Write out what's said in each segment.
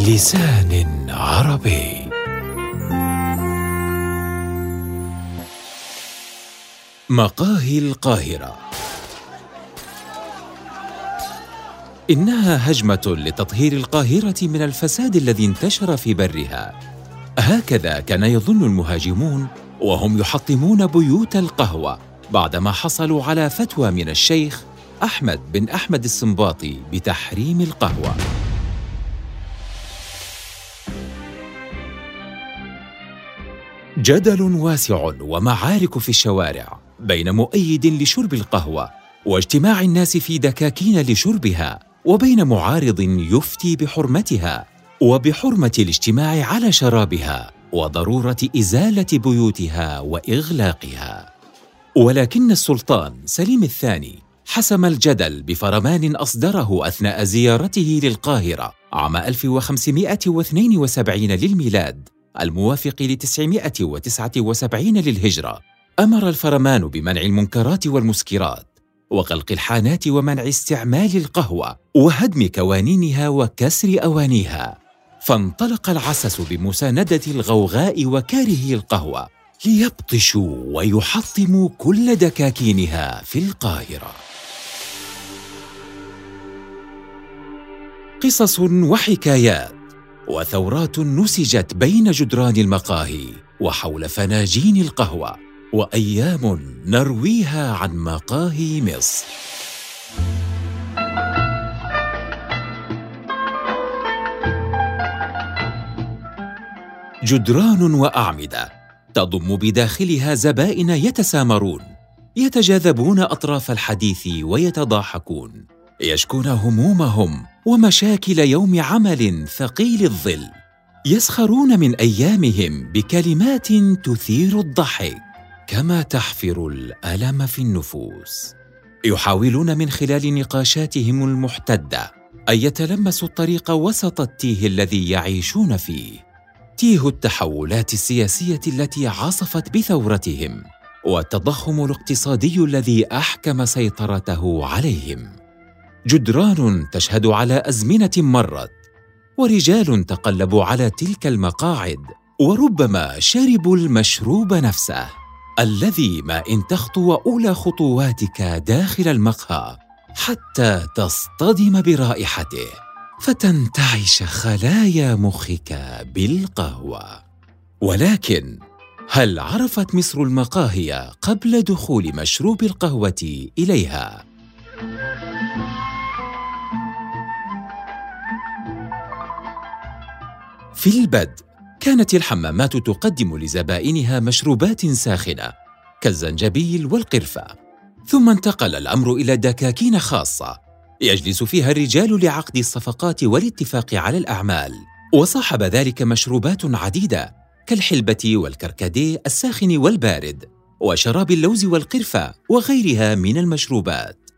بلسان عربي. مقاهي القاهرة. إنها هجمة لتطهير القاهرة من الفساد الذي انتشر في برها. هكذا كان يظن المهاجمون وهم يحطمون بيوت القهوة بعدما حصلوا على فتوى من الشيخ أحمد بن أحمد السنباطي بتحريم القهوة. جدل واسع ومعارك في الشوارع بين مؤيد لشرب القهوة واجتماع الناس في دكاكين لشربها وبين معارض يفتي بحرمتها وبحرمة الاجتماع على شرابها وضرورة إزالة بيوتها وإغلاقها. ولكن السلطان سليم الثاني حسم الجدل بفرمان أصدره أثناء زيارته للقاهرة عام 1572 للميلاد الموافق ل 979 للهجرة. أمر الفرمان بمنع المنكرات والمسكرات وغلق الحانات ومنع استعمال القهوة وهدم كوانينها وكسر أوانيها. فانطلق العسس بمساندة الغوغاء وكاره القهوة ليبطشوا ويحطموا كل دكاكينها في القاهرة. قصص وحكايات وثورات نسجت بين جدران المقاهي وحول فناجين القهوة وأيام نرويها عن مقاهي مصر. جدران وأعمدة تضم بداخلها زبائن يتسامرون يتجاذبون أطراف الحديث ويتضاحكون يشكون همومهم ومشاكل يوم عمل ثقيل الظل يسخرون من أيامهم بكلمات تثير الضحك كما تحفر الألم في النفوس. يحاولون من خلال نقاشاتهم المحتدة أن يتلمسوا الطريق وسط التيه الذي يعيشون فيه. تيه التحولات السياسية التي عصفت بثورتهم والتضخم الاقتصادي الذي أحكم سيطرته عليهم. جدران تشهد على أزمنة مرت ورجال تقلبوا على تلك المقاعد وربما شربوا المشروب نفسه. الذي ما إن تخطو أولى خطواتك داخل المقهى حتى تصطدم برائحته فتنتعش خلايا مخك بالقهوة. ولكن هل عرفت مصر المقاهي قبل دخول مشروب القهوة إليها؟ في البدء كانت الحمامات تقدم لزبائنها مشروبات ساخنة كالزنجبيل والقرفة ثم انتقل الأمر إلى دكاكين خاصة يجلس فيها الرجال لعقد الصفقات والاتفاق على الأعمال. وصاحب ذلك مشروبات عديدة كالحلبة والكركديه الساخن والبارد وشراب اللوز والقرفة وغيرها من المشروبات.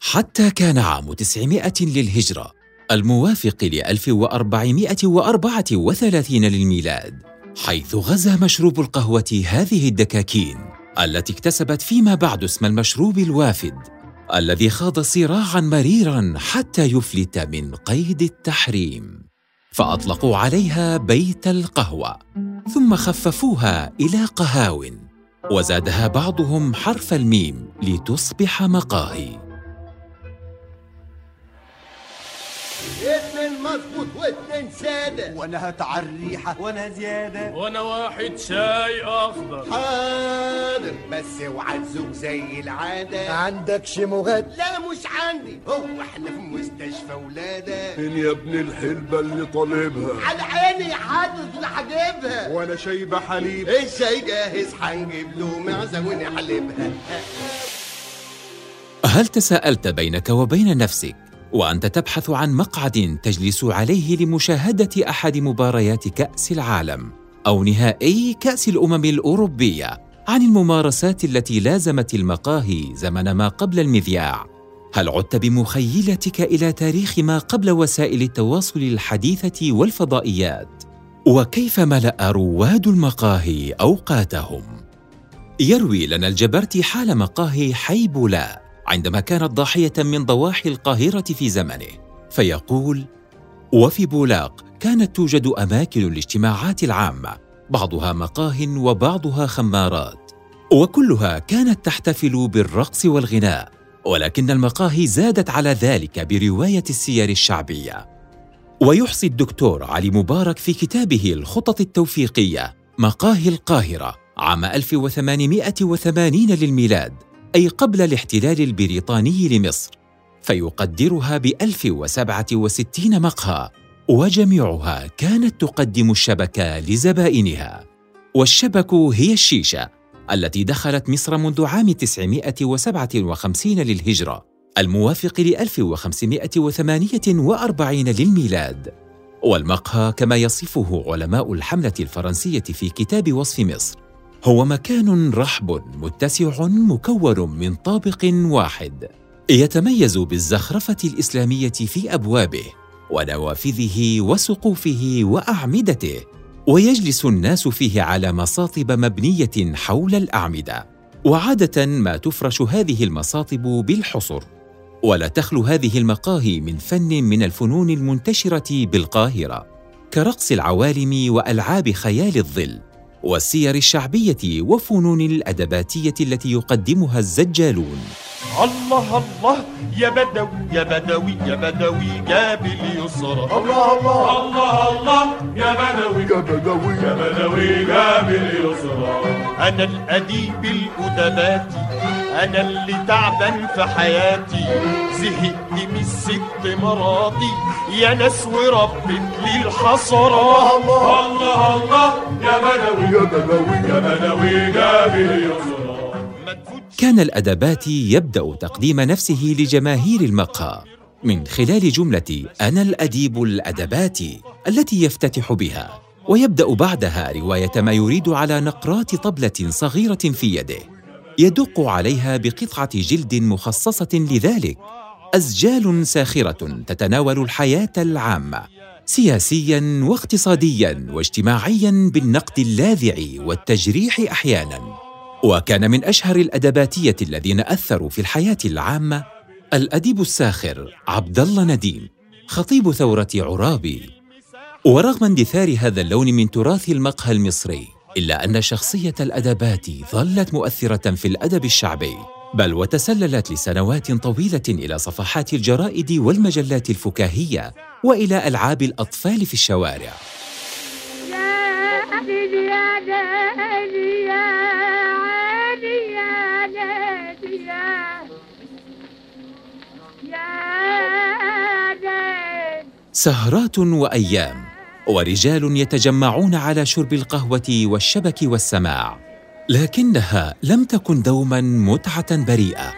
حتى كان عام 900 للهجرة الموافق ل 1434 للميلاد حيث غزا مشروب القهوة هذه الدكاكين التي اكتسبت فيما بعد اسم المشروب الوافد الذي خاض صراعا مريرا حتى يفلت من قيد التحريم. فأطلقوا عليها بيت القهوة ثم خففوها إلى قهاو وزادها بعضهم حرف الميم لتصبح مقاهي. مظبوط واتنين سادة وأنا هتعر الريحة وأنا زيادة. وأنا واحد شاي أخضر. حاضر. بس اوعى زي العادة. عندك شموغات لا مش عندي. هو إحنا في مستشفى ولادة. فين يا ابن الحلبة اللي طالبها؟ على عيني حاطط اللي هجيبها وأنا شايبة حليب. الشاي جاهز هنجيب له معزة ونحلبها هل تساءلت بينك وبين نفسك وأنت تبحث عن مقعد تجلس عليه لمشاهدة أحد مباريات كأس العالم أو نهائي كأس الأمم الأوروبية عن الممارسات التي لازمت المقاهي زمن ما قبل المذياع. هل عدت بمخيلتك إلى تاريخ ما قبل وسائل التواصل الحديثة والفضائيات؟ وكيف ملأ رواد المقاهي أوقاتهم؟ يروي لنا الجبرتي حال مقاهي حيبولا. عندما كانت ضاحية من ضواحي القاهرة في زمنه فيقول وفي بولاق كانت توجد أماكن الاجتماعات العامة بعضها مقاه وبعضها خمارات وكلها كانت تحتفل بالرقص والغناء ولكن المقاهي زادت على ذلك برواية السير الشعبية. ويحصي الدكتور علي مبارك في كتابه الخطط التوفيقية مقاهي القاهرة عام 1880 للميلاد. أي قبل الاحتلال البريطاني لمصر فيقدرها ب 1067 مقهى وجميعها كانت تقدم الشبكة لزبائنها. والشبك هي الشيشة التي دخلت مصر منذ عام 957 للهجرة الموافق ل 1548 للميلاد. والمقهى كما يصفه علماء الحملة الفرنسية في كتاب وصف مصر. هو مكان رحب متسع مكون من طابق واحد يتميز بالزخرفة الإسلامية في أبوابه ونوافذه وسقوفه وأعمدته ويجلس الناس فيه على مصاطب مبنية حول الأعمدة وعادة ما تفرش هذه المصاطب بالحصر. ولا تخلو هذه المقاهي من فن من الفنون المنتشرة بالقاهرة كرقص العوالم وألعاب خيال الظل. والسير الشعبية وفنون الأدباتية التي يقدمها الزجالون. الله الله. يا بدوي يا بدوي يا بدوي. جاب اليسرى الله الله. الله الله. يا بدوي. يا بدوي. يا بدوي. جاب اليسرى أنا الأديب الادباتي أنا اللي تعبان في حياتي. زهقت من الست مراتي. يا ناس وربت لي الحصرة الله الله. الله يا بدوي. يا بدوي. يا بدوي. جاب اليسرى كان الأدباتي يبدأ تقديم نفسه لجماهير المقهى من خلال جملة أنا الأديب الأدباتي التي يفتتح بها ويبدأ بعدها رواية ما يريد على نقرات طبلة صغيرة في يده يدق عليها بقطعة جلد مخصصة لذلك أسجال ساخرة تتناول الحياة العامة سياسيا واقتصاديا واجتماعيا بالنقد اللاذع والتجريح أحيانا. وكان من أشهر الأدباتية الذين أثروا في الحياة العامة الأديب الساخر عبد الله نديم خطيب ثورة عرابي. ورغم اندثار هذا اللون من تراث المقهى المصري إلا أن شخصية الأدباتي ظلت مؤثرة في الأدب الشعبي بل وتسللت لسنوات طويلة إلى صفحات الجرائد والمجلات الفكاهية وإلى ألعاب الأطفال في الشوارع. يا عيني يا سهرات وأيام ورجال يتجمعون على شرب القهوة والشبك والسماع لكنها لم تكن دوما متعة بريئة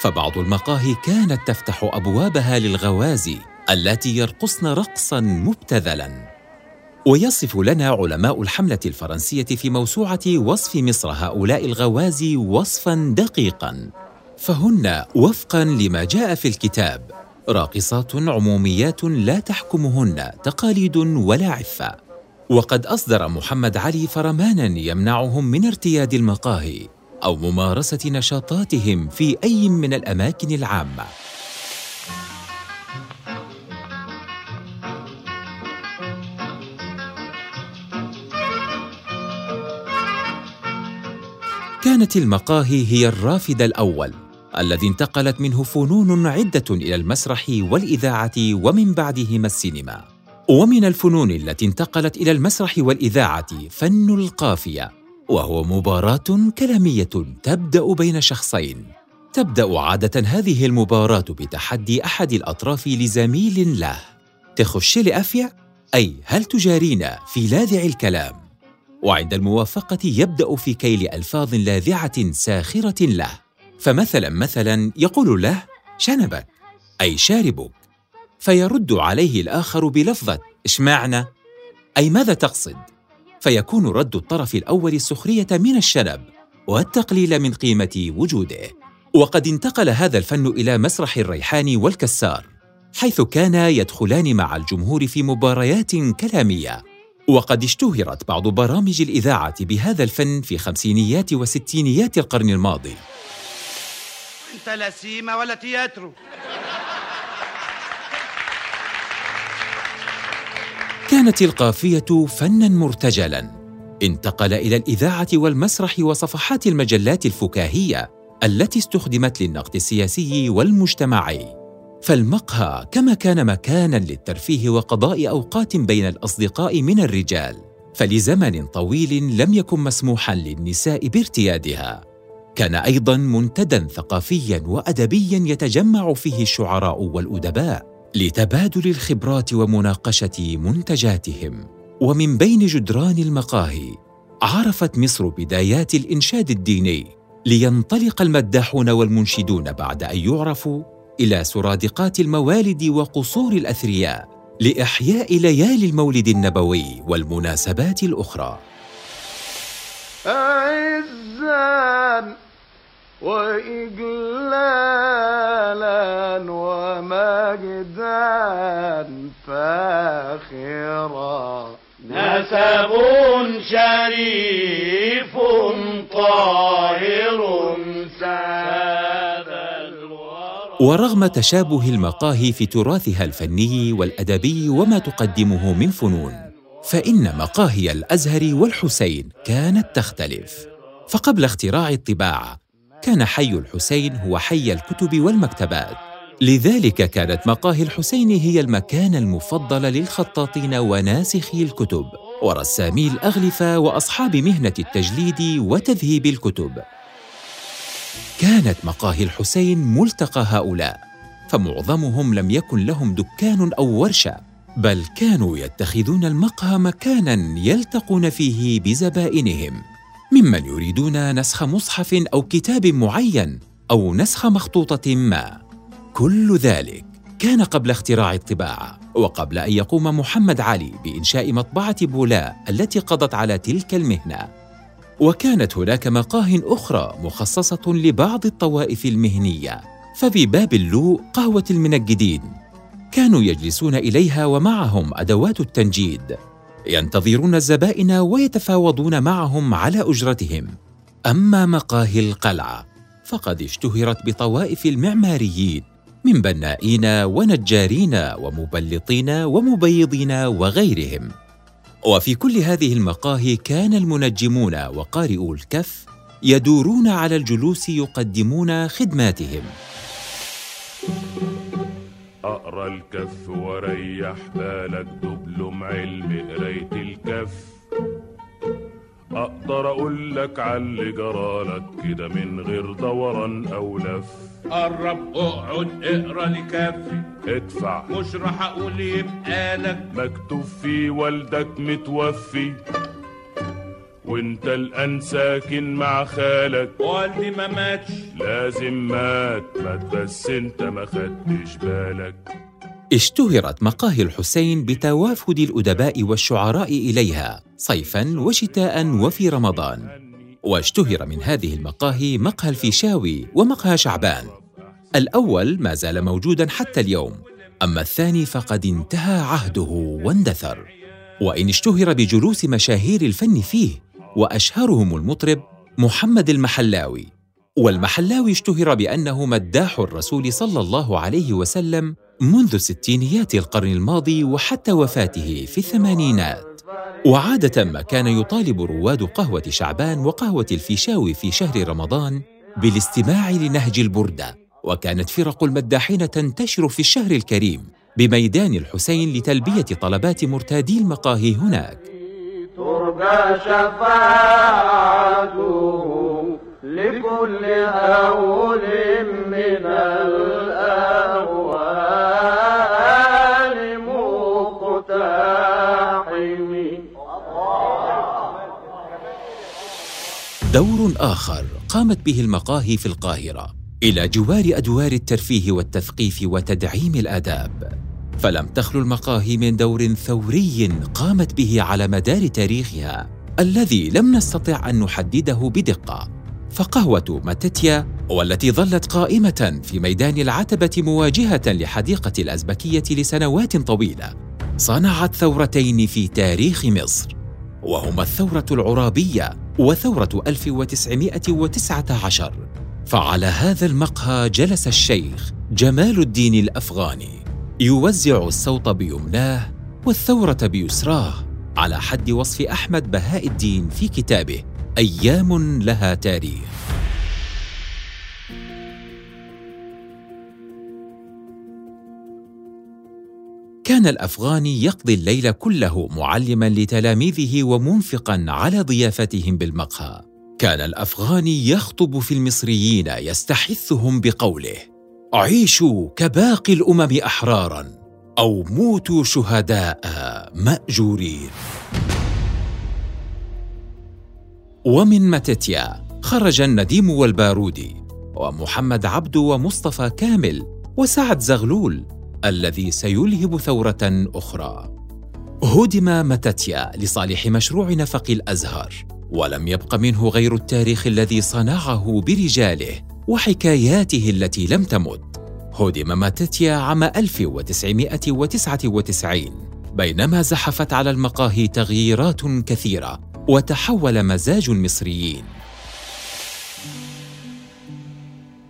فبعض المقاهي كانت تفتح أبوابها للغوازي التي يرقصن رقصا مبتذلا. ويصف لنا علماء الحملة الفرنسية في موسوعة وصف مصر هؤلاء الغوازي وصفا دقيقا فهن وفقا لما جاء في الكتاب. راقصات عموميات لا تحكمهن تقاليد ولا عفة. وقد أصدر محمد علي فرمانا يمنعهم من ارتياد المقاهي أو ممارسة نشاطاتهم في أي من الأماكن العامة. كانت المقاهي هي الرافد الأول. الذي انتقلت منه فنون عدة إلى المسرح والإذاعة ومن بعدهما السينما. ومن الفنون التي انتقلت إلى المسرح والإذاعة فن القافية وهو مباراة كلامية تبدأ بين شخصين. تبدأ عادة هذه المباراة بتحدي أحد الأطراف لزميل له. تخش لافيا أي هل تجارينا في لاذع الكلام؟ وعند الموافقة يبدأ في كيل ألفاظ لاذعة ساخرة له. فمثلا مثلا يقول له شنبك أي شاربك فيرد عليه الآخر بلفظة اشمعنى أي ماذا تقصد؟ فيكون رد الطرف الأول السخرية من الشنب والتقليل من قيمة وجوده. وقد انتقل هذا الفن إلى مسرح الريحان والكسار حيث كانا يدخلان مع الجمهور في مباريات كلامية. وقد اشتهرت بعض برامج الإذاعة بهذا الفن في خمسينيات وستينيات القرن الماضي. انت لا سيما ولا تياترو. كانت القافية فنا مرتجلا. انتقل إلى الإذاعة والمسرح وصفحات المجلات الفكاهية التي استخدمت للنقد السياسي والمجتمعي. فالمقهى كما كان مكانا للترفيه وقضاء أوقات بين الأصدقاء من الرجال فلزمن طويل لم يكن مسموحا للنساء بارتيادها. كان أيضا منتدى ثقافيا وادبيا يتجمع فيه الشعراء والأدباء لتبادل الخبرات ومناقشة منتجاتهم. ومن بين جدران المقاهي عرفت مصر بدايات الإنشاد الديني لينطلق المداحون والمنشدون بعد أن يعرفوا إلى سرادقات الموالد وقصور الأثرياء لإحياء ليالي المولد النبوي والمناسبات الأخرى. عزا وإجلالا ومجدا فاخرا. نسب شريف طاهر ساد ورغم تشابه المقاهي في تراثها الفني والأدبي وما تقدمه من فنون فإن مقاهي الأزهر والحسين كانت تختلف. فقبل اختراع الطباعة كان حي الحسين هو حي الكتب والمكتبات. لذلك كانت مقاهي الحسين هي المكان المفضل للخطاطين وناسخي الكتب ورسامي الاغلفه وأصحاب مهنة التجليد وتذهيب الكتب. كانت مقاهي الحسين ملتقى هؤلاء فمعظمهم لم يكن لهم دكان أو ورشة بل كانوا يتخذون المقهى مكانا يلتقون فيه بزبائنهم. ممن يريدون نسخ مصحف أو كتاب معين أو نسخ مخطوطة ما. كل ذلك كان قبل اختراع الطباعة وقبل أن يقوم محمد علي بإنشاء مطبعة بولاء التي قضت على تلك المهنة. وكانت هناك مقاه أخرى مخصصة لبعض الطوائف المهنية ففي باب اللوء قهوة المنجدين. كانوا يجلسون إليها ومعهم أدوات التنجيد. ينتظرون الزبائن ويتفاوضون معهم على أجرتهم. أما مقاهي القلعه فقد اشتهرت بطوائف المعماريين من بنائين ونجارين ومبلطين ومبيضين وغيرهم. وفي كل هذه المقاهي كان المنجمون وقارئو الكف يدورون على الجلوس يقدمون خدماتهم. أقرأ الكف وريح بالك دبلم علم قرايه الكف. أقدر أقول لك على اللي جرالك كده من غير دوران أو لف. قرب أقعد اقرأ لكفي ادفع. مش راح أقول يبقى لك. مكتوب فيه والدك متوفي. وانت الآن ساكن مع خالك. والدي ما ماتش. لازم مات مات بس انت ما خدتش بالك. اشتهرت مقاهي الحسين بتوافد الأدباء والشعراء إليها صيفا وشتاء وفي رمضان. واشتهر من هذه المقاهي مقهى الفيشاوي ومقهى شعبان. الأول ما زال موجودا حتى اليوم أما الثاني فقد انتهى عهده واندثر. وإن اشتهر بجلوس مشاهير الفن فيه وأشهرهم المطرب محمد المحلاوي. والمحلاوي اشتهر بأنه مداح الرسول صلى الله عليه وسلم منذ ستينيات القرن الماضي وحتى وفاته في الثمانينات. وعادة ما كان يطالب رواد قهوة شعبان وقهوة الفيشاوي في شهر رمضان بالاستماع لنهج البردة. وكانت فرق المداحين تنتشر في الشهر الكريم بميدان الحسين لتلبية طلبات مرتادي المقاهي هناك. شفاعته لكل هول من الأهوال مقتحم. دور آخر قامت به المقاهي في القاهرة إلى جوار أدوار الترفيه والتثقيف وتدعيم الآداب. فلم تخلو المقاهي من دور ثوري قامت به على مدار تاريخها الذي لم نستطع أن نحدده بدقة. فقهوة ماتتيا والتي ظلت قائمة في ميدان العتبة مواجهة لحديقة الأزبكية لسنوات طويلة صنعت ثورتين في تاريخ مصر. وهما الثورة العرابية وثورة 1919 فعلى هذا المقهى جلس الشيخ جمال الدين الأفغاني. يوزع الصوت بيمناه والثورة بيسراه على حد وصف أحمد بهاء الدين في كتابه أيام لها تاريخ. كان الافغاني يقضي الليل كله معلما لتلاميذه ومنفقا على ضيافتهم بالمقهى. كان الافغاني يخطب في المصريين يستحثهم بقوله عيشوا كباقي الأمم أحرارا أو موتوا شهداء مأجورين ومن متتيا خرج النديم والبارودي ومحمد عبده ومصطفى كامل وسعد زغلول الذي سيلهب ثورة أخرى. هدم متتيا لصالح مشروع نفق الأزهر، ولم يبق منه غير التاريخ الذي صنعه برجاله وحكاياته التي لم تمت. هدم متتيا عام 1999 بينما زحفت على المقاهي تغييرات كثيرة وتحول مزاج المصريين.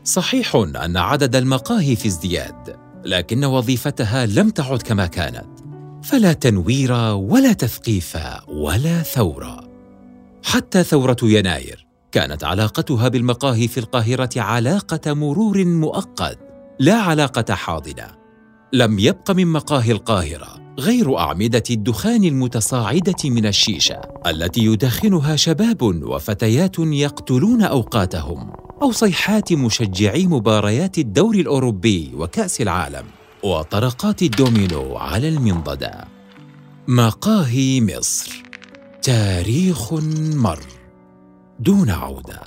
صحيح أن عدد المقاهي في ازدياد لكن وظيفتها لم تعد كما كانت. فلا تنوير ولا تثقيف ولا ثورة. حتى ثورة يناير كانت علاقتها بالمقاهي في القاهرة علاقة مرور مؤقت لا علاقة حاضنة. لم يبق من مقاهي القاهرة غير أعمدة الدخان المتصاعدة من الشيشة التي يدخنها شباب وفتيات يقتلون أوقاتهم أو صيحات مشجعي مباريات الدوري الأوروبي وكأس العالم وطرقات الدومينو على المنضدة. مقاهي مصر تاريخ مر. دون عودة.